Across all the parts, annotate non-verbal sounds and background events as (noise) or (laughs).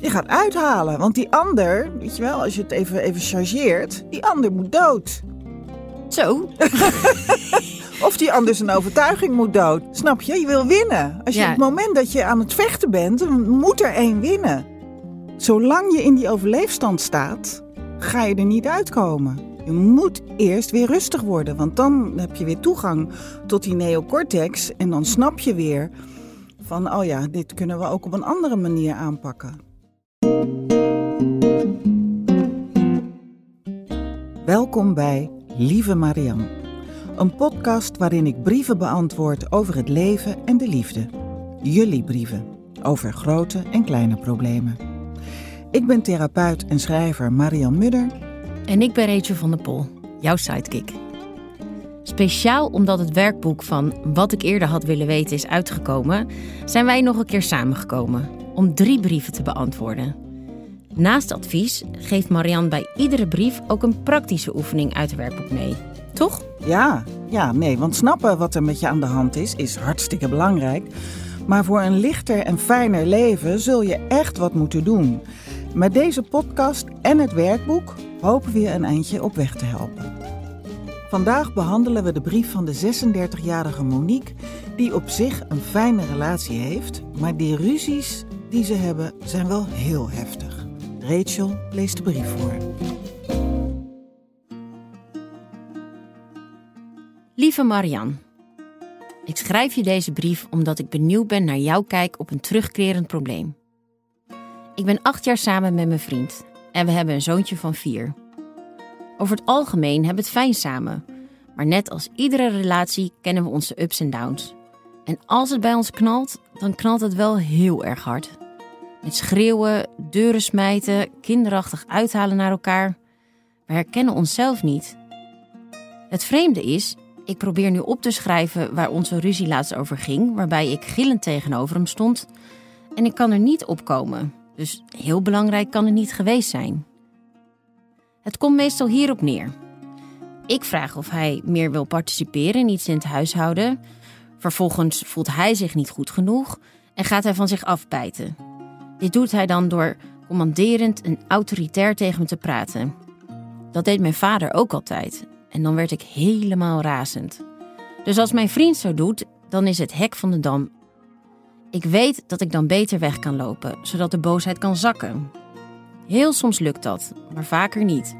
Je gaat uithalen, want die ander, weet je wel, als je het even, even chargeert, die ander moet dood. Zo. (laughs) Of die ander zijn overtuiging moet dood. Snap je? Je wil winnen. Als je Ja. op het moment dat je aan het vechten bent, dan moet er één winnen. Zolang je in die overleefstand staat, ga je er niet uitkomen. Je moet eerst weer rustig worden, want dan heb je weer toegang tot die neocortex en dan snap je weer van, oh ja, dit kunnen we ook op een andere manier aanpakken. Welkom bij Lieve Marianne, een podcast waarin ik brieven beantwoord over het leven en de liefde. Jullie brieven over grote en kleine problemen. Ik ben therapeut en schrijver Marianne Mudder. En ik ben Rachel van der Pol, jouw sidekick. Speciaal omdat het werkboek van Wat ik eerder had willen weten is uitgekomen, zijn wij nog een keer samengekomen om drie brieven te beantwoorden. Naast advies geeft Marianne bij iedere brief ook een praktische oefening uit het werkboek mee. Toch? Ja, ja, nee, want snappen wat er met je aan de hand is, is hartstikke belangrijk. Maar voor een lichter en fijner leven zul je echt wat moeten doen. Met deze podcast en het werkboek hopen we je een eindje op weg te helpen. Vandaag behandelen we de brief van de 36-jarige Monique, die op zich een fijne relatie heeft, maar die ruzies die ze hebben zijn wel heel heftig. Rachel leest de brief voor. Lieve Marianne, ik schrijf je deze brief omdat ik benieuwd ben naar jouw kijk op een terugkerend probleem. Ik ben acht jaar samen met mijn vriend en we hebben een zoontje van vier. Over het algemeen hebben we het fijn samen, maar net als iedere relatie kennen we onze ups en downs. En als het bij ons knalt, dan knalt het wel heel erg hard. Met schreeuwen, deuren smijten, kinderachtig uithalen naar elkaar. We herkennen onszelf niet. Het vreemde is, ik probeer nu op te schrijven waar onze ruzie laatst over ging, waarbij ik gillend tegenover hem stond. En ik kan er niet opkomen, dus heel belangrijk kan het niet geweest zijn. Het komt meestal hierop neer. Ik vraag of hij meer wil participeren in iets in het huishouden. Vervolgens voelt hij zich niet goed genoeg en gaat hij van zich afbijten. Dit doet hij dan door commanderend en autoritair tegen me te praten. Dat deed mijn vader ook altijd. En dan werd ik helemaal razend. Dus als mijn vriend zo doet, dan is het hek van de dam. Ik weet dat ik dan beter weg kan lopen, zodat de boosheid kan zakken. Heel soms lukt dat, maar vaker niet.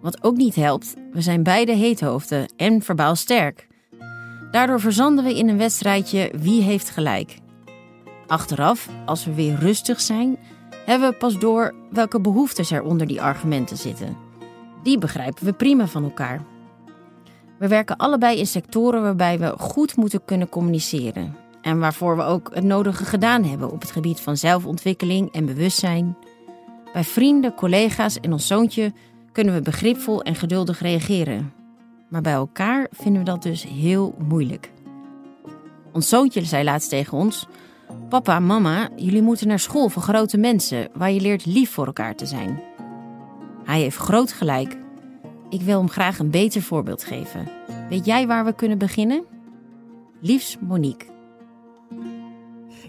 Wat ook niet helpt, we zijn beide heethoofden en verbaal sterk. Daardoor verzanden we in een wedstrijdje wie heeft gelijk. Achteraf, als we weer rustig zijn, hebben we pas door welke behoeftes er onder die argumenten zitten. Die begrijpen we prima van elkaar. We werken allebei in sectoren waarbij we goed moeten kunnen communiceren. En waarvoor we ook het nodige gedaan hebben op het gebied van zelfontwikkeling en bewustzijn. Bij vrienden, collega's en ons zoontje kunnen we begripvol en geduldig reageren. Maar bij elkaar vinden we dat dus heel moeilijk. Ons zoontje zei laatst tegen ons: Papa, mama, jullie moeten naar school voor grote mensen, waar je leert lief voor elkaar te zijn. Hij heeft groot gelijk. Ik wil hem graag een beter voorbeeld geven. Weet jij waar we kunnen beginnen? Liefs Monique.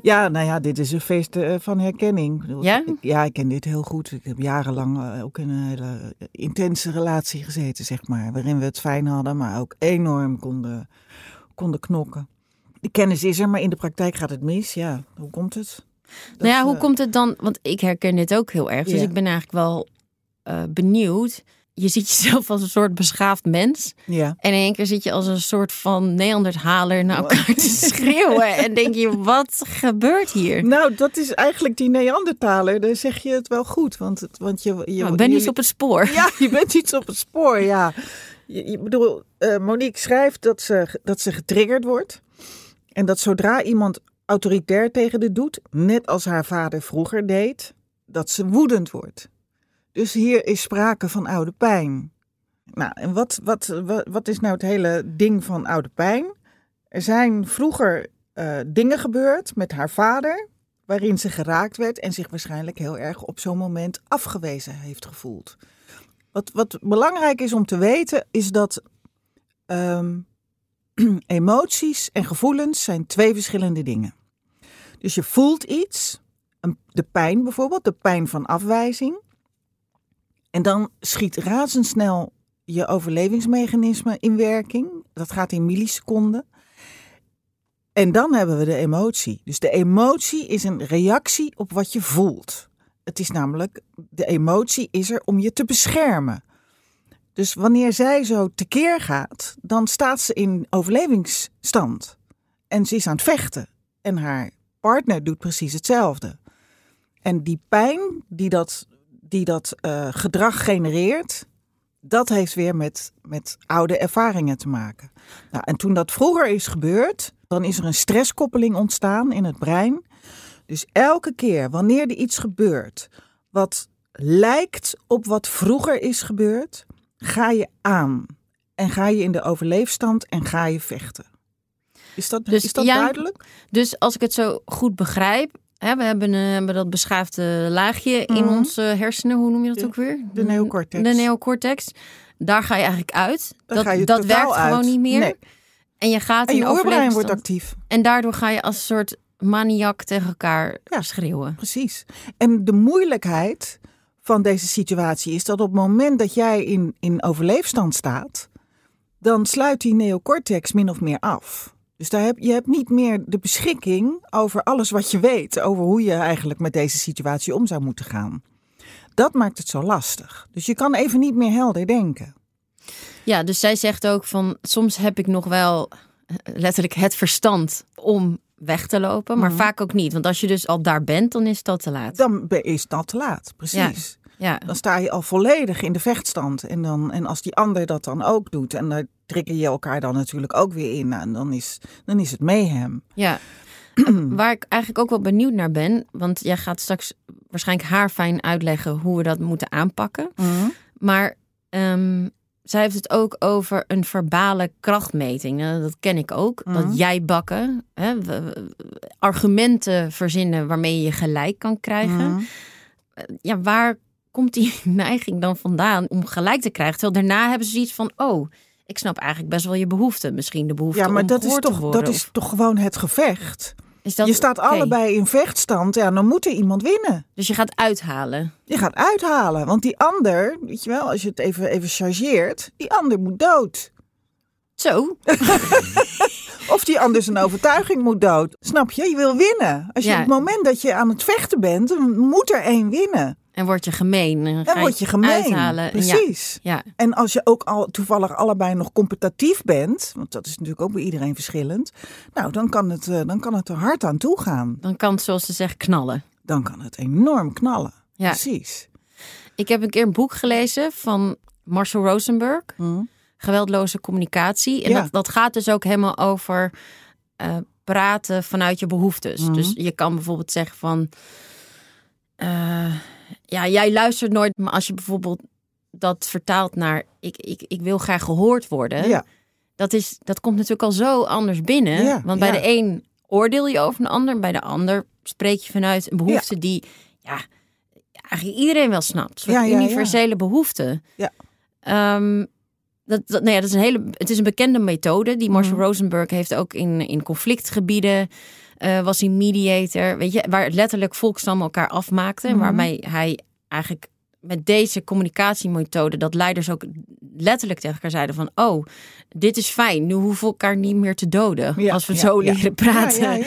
Ja, nou ja, dit is een feest eh, van herkenning. Ja? ik- ja, ik ken dit heel goed. Ik heb jarenlang eh, ook in een hele intense relatie gezeten, zeg maar. Waarin we het fijn hadden, maar ook enorm konden, konden knokken. De kennis is er, maar in de praktijk gaat het mis. Ja, hoe komt het? Dat, nou ja, hoe eh, komt het dan? Want ik herken dit ook heel erg. Dus Ja. ik ben eigenlijk wel eh, benieuwd. Je ziet jezelf als een soort beschaafd mens. Ja. En in één keer zit je als een soort van Neandertaler naar elkaar te schreeuwen. En denk je, wat gebeurt hier? Nou, dat is eigenlijk die Neandertaler. Daar zeg je het wel goed. Want, het, want je, je, Nou, ik ben je- iets op het spoor. Ja, je bent iets op het spoor, ja. Je, je bedoel, eh, Monique schrijft dat ze, dat ze getriggerd wordt. En dat zodra iemand autoritair tegen de doet, net als haar vader vroeger deed, dat ze woedend wordt. Dus hier is sprake van oude pijn. Nou, en wat, wat, wat, wat is nou het hele ding van oude pijn? Er zijn vroeger uh, dingen gebeurd met haar vader, waarin ze geraakt werd en zich waarschijnlijk heel erg op zo'n moment afgewezen heeft gevoeld. Wat, wat belangrijk is om te weten, is dat um, (clears throat) emoties en gevoelens zijn twee verschillende dingen. Dus je voelt iets, de pijn bijvoorbeeld, de pijn van afwijzing. En dan schiet razendsnel je overlevingsmechanisme in werking. Dat gaat in milliseconden. En dan hebben we de emotie. Dus de emotie is een reactie op wat je voelt. Het is namelijk, de emotie is er om je te beschermen. Dus wanneer zij zo tekeer gaat, dan staat ze in overlevingsstand. En ze is aan het vechten. En haar partner doet precies hetzelfde. En die pijn die dat, die dat uh, gedrag genereert, dat heeft weer met, met oude ervaringen te maken. Nou, en toen dat vroeger is gebeurd, dan is er een stresskoppeling ontstaan in het brein. Dus elke keer wanneer er iets gebeurt wat lijkt op wat vroeger is gebeurd, ga je aan. En ga je in de overleefstand en ga je vechten. Is dat, dus, is dat duidelijk? Dus als ik het zo goed begrijp, hè, we hebben, uh, hebben dat beschaafde laagje in mhm. onze hersenen, hoe noem je dat ook weer? De neocortex. De neocortex. Daar ga je eigenlijk uit. dat dat werkt gewoon niet meer. Nee. En je gaat en je oorbrein wordt actief. En daardoor ga je als een soort maniak tegen elkaar ja, schreeuwen. Precies. En de moeilijkheid van deze situatie is dat op het moment dat jij in, in overleefstand staat, dan sluit die neocortex min of meer af. Dus daar heb, je hebt niet meer de beschikking over alles wat je weet, over hoe je eigenlijk met deze situatie om zou moeten gaan. Dat maakt het zo lastig. Dus je kan even niet meer helder denken. Ja, dus zij zegt ook van soms heb ik nog wel eh, letterlijk het verstand om weg te lopen, maar mhm. vaak ook niet. Want als je dus al daar bent, dan is dat te laat. Dan is dat te laat, precies. Ja. Dan sta je al volledig in de vechtstand. En, dan, en als die ander dat dan ook doet, en daar trekken je elkaar dan natuurlijk ook weer in, en dan is, dan is het mayhem. Ja. (clears throat) Waar ik eigenlijk ook wel benieuwd naar ben, want jij gaat straks waarschijnlijk haar fijn uitleggen hoe we dat moeten aanpakken. Mhm. Maar um, zij heeft het ook over een verbale krachtmeting. Nou, dat ken ik ook. Dat mhm. jij bakken, hè, argumenten verzinnen waarmee je gelijk kan krijgen. Mhm. Ja, waar komt die (laughs) neiging dan vandaan om gelijk te krijgen? Terwijl daarna hebben ze iets van, oh, ik snap eigenlijk best wel je behoefte. Misschien de behoefte ja, maar om dat is toch, Dat is toch gewoon het gevecht? Je staat allebei in vechtstand, ja, dan moet er iemand winnen. Dus je gaat uithalen. Je gaat uithalen, want die ander, weet je wel, als je het even, even chargeert, die ander moet dood. Zo. (laughs) of die ander zijn overtuiging moet dood. Snap je? Je wil winnen. Als je op het moment dat je aan het vechten bent, moet er één winnen. En word je gemeen. En, dan word je gemeen. Uithalen. Precies. Ja. En als je ook al toevallig allebei nog competitief bent, want dat is natuurlijk ook bij iedereen verschillend. Nou, dan kan het, eh, dan kan het er hard aan toe gaan. Dan kan het, zoals ze zeggen, knallen. Dan kan het enorm knallen. Ja. Precies. Ik heb een keer een boek gelezen van Marshall Rosenberg. Hmm. Geweldloze communicatie. En ja. dat, dat gaat dus ook helemaal over uh, praten vanuit je behoeftes. Hmm. Dus je kan bijvoorbeeld zeggen van. Uh, ja, jij luistert nooit, maar als je bijvoorbeeld dat vertaalt naar ik, ik, ik wil graag gehoord worden. Ja. Dat, is, dat komt natuurlijk al zo anders binnen. Ja, want bij de een oordeel je over een ander, bij de ander spreek je vanuit een behoefte die ja, eigenlijk iedereen wel snapt. Een universele behoefte. Ja. Um, dat, dat, nou ja, dat is een hele, het is een bekende methode die Marshall mhm. Rosenberg heeft ook in, in conflictgebieden. Uh, was hij mediator, weet je, waar letterlijk volkstammen elkaar afmaakten. Mm Waarmee hij eigenlijk met deze communicatiemethode dat leiders ook letterlijk tegen elkaar zeiden van oh, dit is fijn, nu hoeven we elkaar niet meer te doden als we zo leren praten.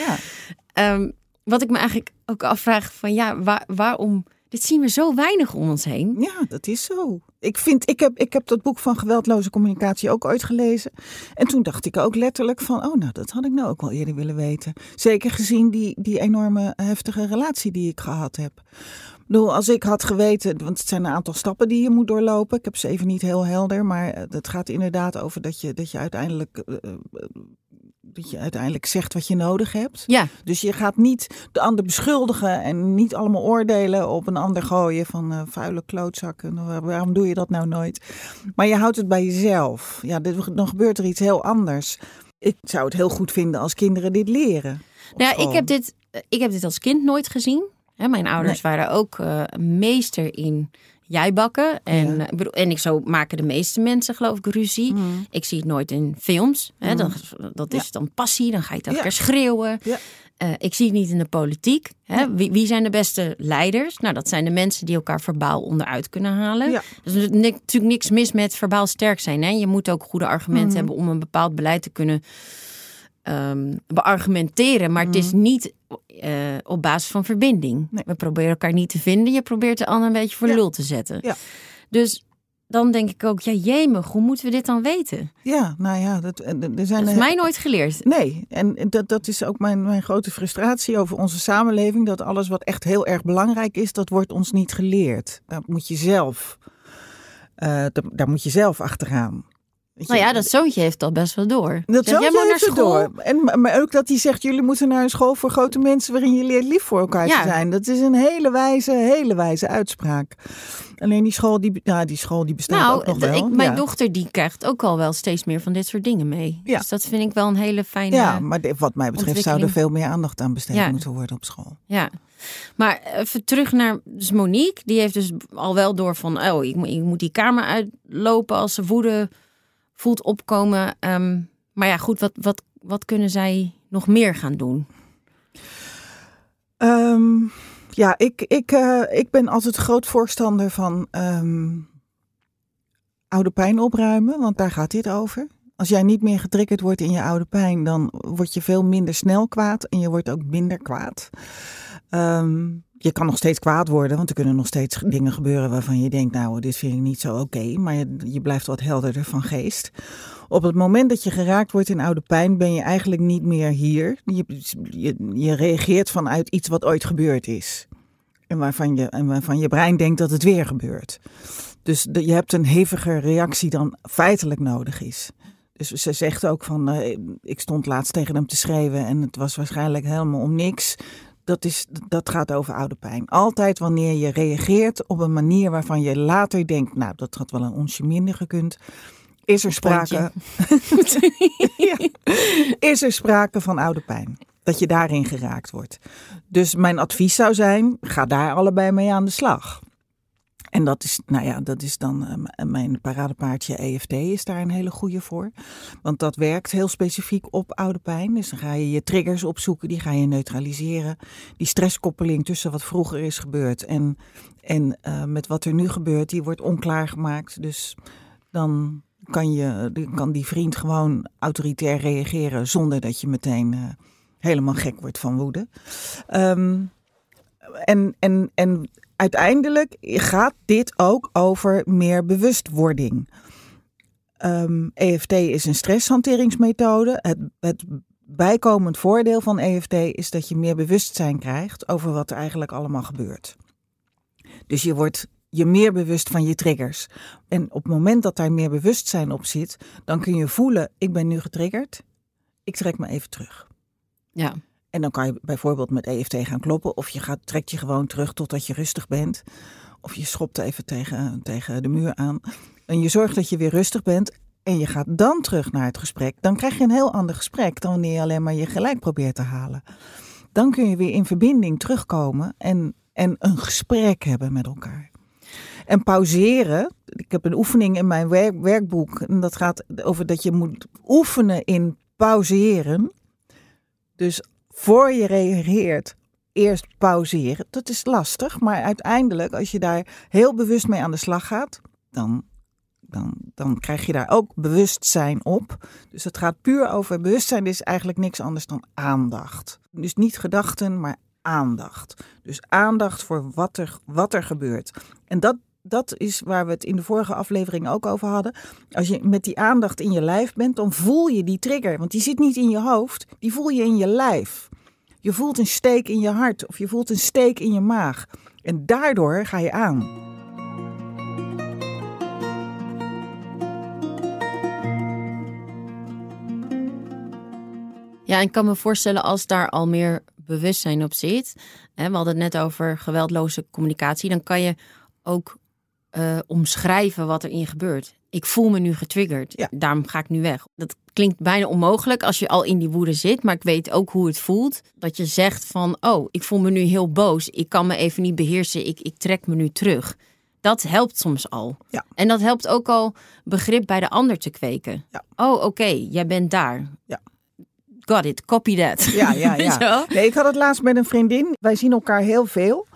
Um, wat ik me eigenlijk ook afvraag van ja, waar, waarom dit zien we zo weinig om ons heen. Ja, dat is zo. Ik, vind, ik, heb, ik heb dat boek van geweldloze communicatie ook ooit gelezen. En toen dacht ik ook letterlijk van, oh nou, dat had ik nou ook wel eerder willen weten. Zeker gezien die, die enorme heftige relatie die ik gehad heb. Ik bedoel, als ik had geweten, want het zijn een aantal stappen die je moet doorlopen. Ik heb ze even niet heel helder, maar het gaat inderdaad over dat je, dat je uiteindelijk... Uh, dat je uiteindelijk zegt wat je nodig hebt. Ja, Dus je gaat niet de ander beschuldigen en niet allemaal oordelen op een ander gooien van eh, vuile klootzakken. Nou, Waarom doe je dat nou nooit? Maar je houdt het bij jezelf. Ja, dit- dan gebeurt er iets heel anders. Ik zou het heel goed vinden als kinderen dit leren. Nou ja, ik heb, dit, ik heb dit als kind nooit gezien. Hè, mijn ouders waren ook eh, meester in jijbakken. En, Ja. eh, ik bedoel, en ik, zo maken de meeste mensen geloof ik ruzie. Mm. Ik zie het nooit in films. Hè, dat, dat is dan passie, dan ga je het keer schreeuwen. Ja. Eh, ik zie het niet in de politiek. Hè. Wie, wie zijn de beste leiders? Nou, dat zijn de mensen die elkaar verbaal onderuit kunnen halen. Ja. Dus er is natuurlijk niks mis met verbaal sterk zijn. Hè. Je moet ook goede argumenten Mhm. hebben om een bepaald beleid te kunnen ehm, beargumenteren. Maar het is niet eh, op basis van verbinding. Nee. We proberen elkaar niet te vinden. Je probeert de ander een beetje voor Ja. lul te zetten. Ja. Dus dan denk ik ook, ja jemig, hoe moeten we dit dan weten? Ja, nou ja, dat, er zijn Dat is mij nooit geleerd. Nee, en dat, dat is ook mijn, mijn grote frustratie over onze samenleving. Dat alles wat echt heel erg belangrijk is, dat wordt ons niet geleerd. Dat moet je zelf, eh, daar, daar moet je zelf achteraan. Nou ja, dat zoontje heeft dat best wel door. dat zoontje heeft het door. En, maar- ook dat hij zegt, jullie moeten naar een school voor grote mensen waarin je leert lief voor elkaar Ja. te zijn. Dat is een hele wijze, hele wijze uitspraak. Alleen die school, die, ja, die school die bestaat Nou, ook nog wel. ik, mijn ja. dochter die krijgt ook al wel steeds meer van dit soort dingen mee. Ja. Dus dat vind ik wel een hele fijne... Ja, maar wat mij betreft zou er veel meer aandacht aan besteed moeten worden op school. Ja, maar even terug naar dus Monique. Die heeft dus al wel door van, oh, ik, moet- ik moet die kamer uitlopen als ze woede voelt opkomen. Ehm, maar ja, goed, wat, wat, wat kunnen zij nog meer gaan doen? Ehm, ja, ik, ik, eh, ik ben altijd groot voorstander van ehm, oude pijn opruimen, want daar gaat dit over. Als jij niet meer getriggerd wordt in je oude pijn, dan word je veel minder snel kwaad en je wordt ook minder kwaad. Je kan nog steeds kwaad worden, want er kunnen nog steeds dingen gebeuren waarvan je denkt, nou, dit vind ik niet zo oké, maar je, je blijft wat helderder van geest. Op het moment dat je geraakt wordt in oude pijn, ben je eigenlijk niet meer hier. Je, je, je reageert vanuit iets wat ooit gebeurd is. En waarvan je, en waarvan je brein denkt dat het weer gebeurt. Dus de- je hebt een heviger reactie dan feitelijk nodig is. Dus ze zegt ook van, eh, ik stond laatst tegen hem te schreeuwen en het was waarschijnlijk helemaal om niks. Dat, is, dat gaat over oude pijn. Altijd wanneer je reageert op een manier waarvan je later denkt, nou dat had wel een onsje minder gekund. Is er sprake, (laughs) Ja. is er sprake van oude pijn. Dat je daarin geraakt wordt. Dus mijn advies zou zijn, ga daar allebei mee aan de slag. En dat is, nou ja, dat is dan eh, m- mijn paradepaardje EFT is daar een hele goede voor. Want dat werkt heel specifiek op oude pijn. Dus dan ga je je triggers opzoeken, die ga je neutraliseren. Die stresskoppeling tussen wat vroeger is gebeurd en, en eh, met wat er nu gebeurt, die wordt onklaar gemaakt. Dus dan kan, je, kan die vriend gewoon autoritair reageren zonder dat je meteen eh, helemaal gek wordt van woede. Ehm, en, en, en uiteindelijk gaat dit ook over meer bewustwording. Ehm, EFT is een stresshanteringsmethode. Het, het bijkomend voordeel van EFT is dat je meer bewustzijn krijgt over wat er eigenlijk allemaal gebeurt. Dus je wordt je meer bewust van je triggers. En op het moment dat daar meer bewustzijn op zit, dan kun je voelen: ik ben nu getriggerd, ik trek me even terug. Ja, En dan kan je bijvoorbeeld met EFT gaan kloppen. Of je gaat, trekt je gewoon terug totdat je rustig bent. Of je schopt even tegen, tegen de muur aan. En je zorgt dat je weer rustig bent. En je gaat dan terug naar het gesprek. Dan krijg je een heel ander gesprek dan wanneer je alleen maar je gelijk probeert te halen. Dan kun je weer in verbinding terugkomen en, en een gesprek hebben met elkaar. En pauzeren. Ik heb een oefening in mijn werk, werkboek. En dat gaat over dat je moet oefenen in pauzeren. Dus voor je reageert, eerst pauzeren. Dat is lastig, maar uiteindelijk, als je daar heel bewust mee aan de slag gaat, dan, dan, dan krijg je daar ook bewustzijn op. Dus het gaat puur over bewustzijn, is eigenlijk niks anders dan aandacht. Dus niet gedachten, maar aandacht. Dus aandacht voor wat er, wat er gebeurt. En dat, dat is waar we het in de vorige aflevering ook over hadden. Als je met die aandacht in je lijf bent, dan voel je die trigger. Want die zit niet in je hoofd, die voel je in je lijf. Je voelt een steek in je hart of je voelt een steek in je maag. En daardoor ga je aan. Ja, ik kan me voorstellen als daar al meer bewustzijn op zit. We hadden het net over geweldloze communicatie. Dan kan je ook uh, omschrijven wat er in gebeurt. Ik voel me nu getriggerd. Ja. Daarom ga ik nu weg. Dat klinkt bijna onmogelijk als je al in die woede zit. Maar ik weet ook hoe het voelt. Dat je zegt van, oh, ik voel me nu heel boos. Ik kan me even niet beheersen. Ik, ik trek me nu terug. Dat helpt soms al. Ja. En dat helpt ook al begrip bij de ander te kweken. Ja. Oh, oké, jij bent daar. Ja. Got it, copy that. Ja, ja, (laughs) ja. Nee, ik had het laatst met een vriendin. Wij zien elkaar heel veel.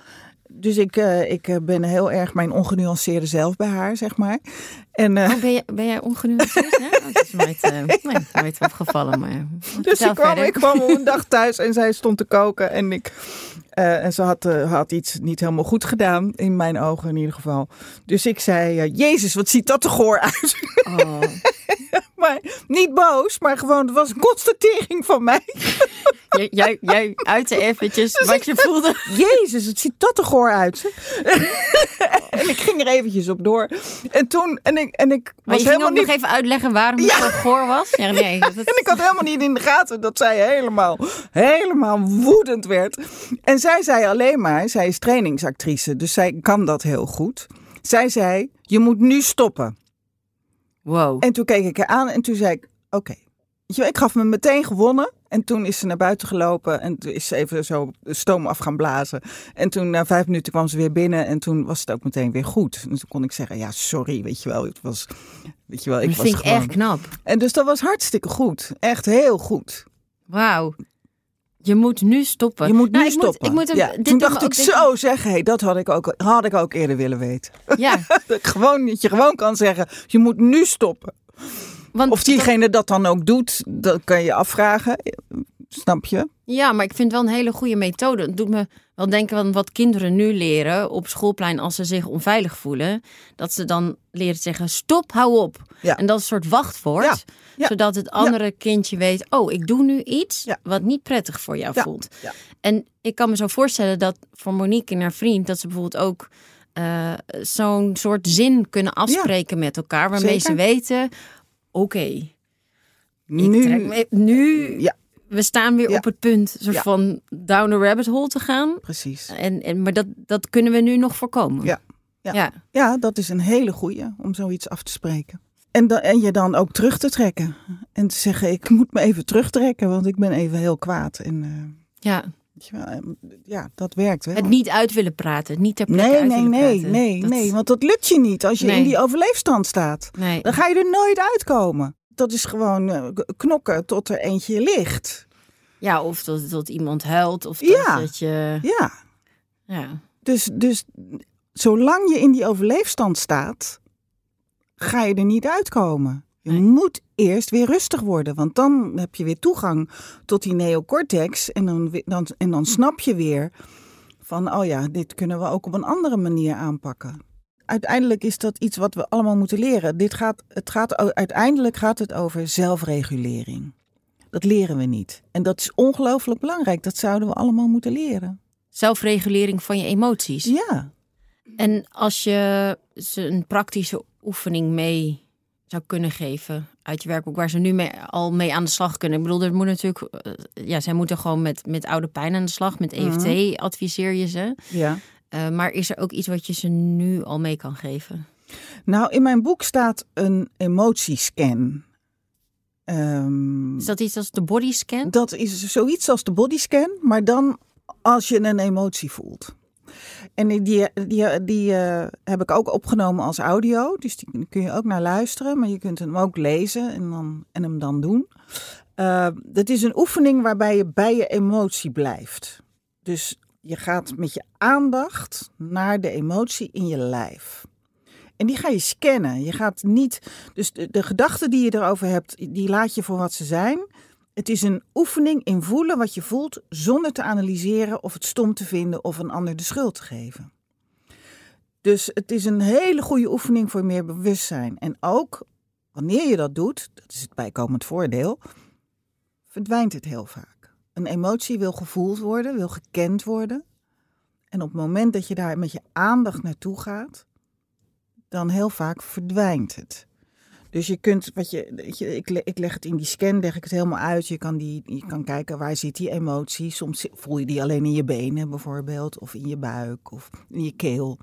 Dus ik, eh, ik eh, ben heel erg mijn ongenuanceerde zelf bij haar, zeg maar. En, eh, Oh, ben, jij, ben jij ongenuanceerd? Oh, dat (laughs) is nooit, eh, nee, nooit opgevallen. Maar dus ik kwam, ik kwam op een dag (laughs) thuis en zij stond te koken. En, ik, eh, en ze had, had iets niet helemaal goed gedaan, in mijn ogen in ieder geval. Dus ik zei, Jezus, wat ziet dat er goor uit. Oh. (laughs) maar niet boos, maar gewoon, het was een constatering van mij. Jij, jij, jij uitte eventjes Dus wat je voelde. Jezus, het ziet dat er goor uit. en ik ging er eventjes op door. En toen, en ik, en ik Maar was je helemaal niet... nog even uitleggen waarom het zo goor was? Ja, nee. (laughs) Dat, En ik had helemaal niet in de gaten dat zij helemaal, helemaal woedend werd. En zij zei alleen maar, zij is trainingsactrice, dus zij kan dat heel goed. Zij zei, je moet nu stoppen. Wow. En toen keek ik haar aan en toen zei ik, oké. Ik gaf me meteen gewonnen. En toen is ze naar buiten gelopen en toen is ze even zo de stoom af gaan blazen. En toen na vijf minuten kwam ze weer binnen en toen was het ook meteen weer goed. En toen kon ik zeggen, ja sorry, weet je wel. Het was, weet je wel, ik dat was vind ik gewoon... echt knap. En dus dat was hartstikke goed. Echt heel goed. Wauw. Je moet nu stoppen. Je moet nu Nou, ik stoppen. ik moet hem, ja, toen dacht ik denken- zo, zeg, hey, dat had ik, ook, had ik ook eerder willen weten. Ja, (laughs) Dat, ik gewoon, dat je gewoon kan zeggen, je moet nu stoppen. Want, Of diegene dat dan ook doet, dat kan je afvragen. Snap je? ja, maar ik vind wel een hele goede methode. Het doet me wel denken aan wat kinderen nu leren op schoolplein als ze zich onveilig voelen. Dat ze dan leren zeggen, stop, hou op. Ja. En dat is een soort wachtwoord. Ja, ja, Zodat het andere kindje weet, oh, ik doe nu iets wat niet prettig voor jou voelt. En ik kan me zo voorstellen dat voor Monique en haar vriend, dat ze bijvoorbeeld ook eh, zo'n soort zin kunnen afspreken met elkaar. Waarmee Zeker. ze weten, oké, Nu, me- nu Ja. we staan weer Ja. op het punt soort Ja. van down the rabbit hole te gaan. precies. En, en, maar dat, dat kunnen we nu nog voorkomen. Ja. Ja. ja. Ja, dat is een hele goeie om zoiets af te spreken. En, dan, en je dan ook terug te trekken. En te zeggen, ik moet me even terugtrekken, want ik ben even heel kwaad. En eh, ja. Weet je wel, eh, ja, dat werkt wel. Het niet uit willen praten. Niet ter plekke Nee, uit nee, willen nee, praten. nee, Dat- nee. Want dat lukt je niet als je Nee. in die overleefstand staat. nee. Dan ga je er nooit uitkomen. Dat is gewoon eh, knokken tot er eentje ligt. Ja, of dat, dat iemand huilt. Of dat, Ja. dat je... Ja, Ja. dus, dus zolang je in die overleefstand staat, ga je er niet uitkomen. Je Nee. moet eerst weer rustig worden, want dan heb je weer toegang tot die neocortex. En dan, dan, en dan snap je weer van, oh ja, dit kunnen we ook op een andere manier aanpakken. Uiteindelijk is dat iets wat we allemaal moeten leren. Dit gaat, het gaat, uiteindelijk gaat het over zelfregulering. Dat leren we niet. En dat is ongelooflijk belangrijk. Dat zouden we allemaal moeten leren. Zelfregulering van je emoties. Ja. En als je een praktische oefening mee zou kunnen geven uit je werkboek, waar ze nu mee, al mee aan de slag kunnen. Ik bedoel, er moet natuurlijk, eh, ja, zij moeten gewoon met, met oude pijn aan de slag. Met EFT adviseer je ze. ja. Eh, maar is er ook iets wat je ze nu al mee kan geven? Nou, in mijn boek staat een emotiescan. Ehm, Is dat iets als de bodyscan? dat is zoiets als de bodyscan, maar dan als je een emotie voelt. En die, die, die, eh, heb ik ook opgenomen als audio, dus die kun je ook naar luisteren, maar je kunt hem ook lezen en, dan, en hem dan doen. Eh, dat is een oefening waarbij je bij je emotie blijft. Dus je gaat met je aandacht naar de emotie in je lijf. En die ga je scannen. Je gaat niet. Dus de gedachten die je erover hebt, die laat je voor wat ze zijn. Het is een oefening in voelen wat je voelt, zonder te analyseren of het stom te vinden of een ander de schuld te geven. Dus het is een hele goede oefening voor meer bewustzijn. En ook wanneer je dat doet, dat is het bijkomend voordeel, verdwijnt het heel vaak. Een emotie wil gevoeld worden, wil gekend worden. En op het moment dat je daar met je aandacht naartoe gaat, dan heel vaak verdwijnt het. Dus je kunt, wat je, je ik, ik leg het in die scan, leg ik het helemaal uit. Je kan, die, je kan kijken waar zit die emotie. Soms voel je die alleen in je benen bijvoorbeeld, of in je buik, of in je keel.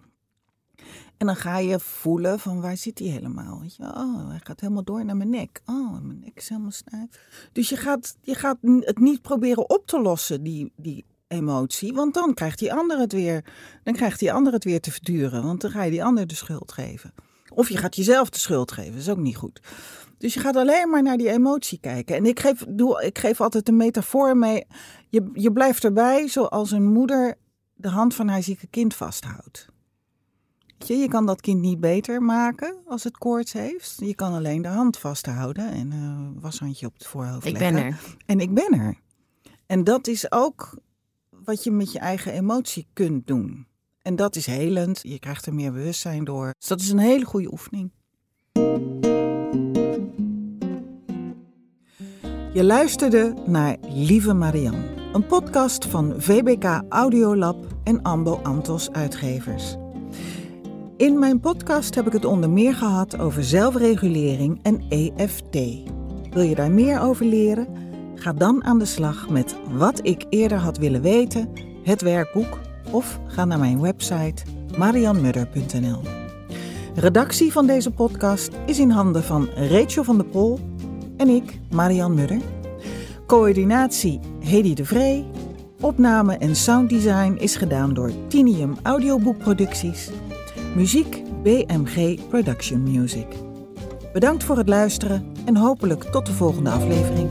En dan ga je voelen van waar zit die helemaal. Weet je? Oh, hij gaat helemaal door naar mijn nek. Oh, mijn nek is helemaal stijf. Dus je gaat, je gaat het niet proberen op te lossen, die, die emotie. Want dan krijgt die ander het weer. Dan krijgt die ander het weer te verduren. Want dan ga je die ander de schuld geven. Of je gaat jezelf de schuld geven. Dat is ook niet goed. Dus je gaat alleen maar naar die emotie kijken. En ik geef, doe, ik geef altijd een metafoor mee. Je, je blijft erbij zoals een moeder de hand van haar zieke kind vasthoudt. Je, je kan dat kind niet beter maken als het koorts heeft. Je kan alleen de hand vasthouden en een uh, washandje op het voorhoofd ik leggen. Ik ben er. En ik ben er. En dat is ook wat je met je eigen emotie kunt doen. En dat is helend. Je krijgt er meer bewustzijn door. Dus dat is een hele goede oefening. Je luisterde naar Lieve Marianne, een podcast van VBK Audiolab en Ambo Antos Uitgevers. In mijn podcast heb ik het onder meer gehad over zelfregulering en EFT. Wil je daar meer over leren? Ga dan aan de slag met Wat ik eerder had willen weten, het werkboek of ga naar mijn website marianmudder.nl. Redactie van deze podcast is in handen van Rachel van der Pol en ik, Marian Mudder. Coördinatie Hedy de Vree. Opname en sounddesign is gedaan door Tinium Audioboekproducties. Muziek BMG Production Music. Bedankt voor het luisteren en hopelijk tot de volgende aflevering.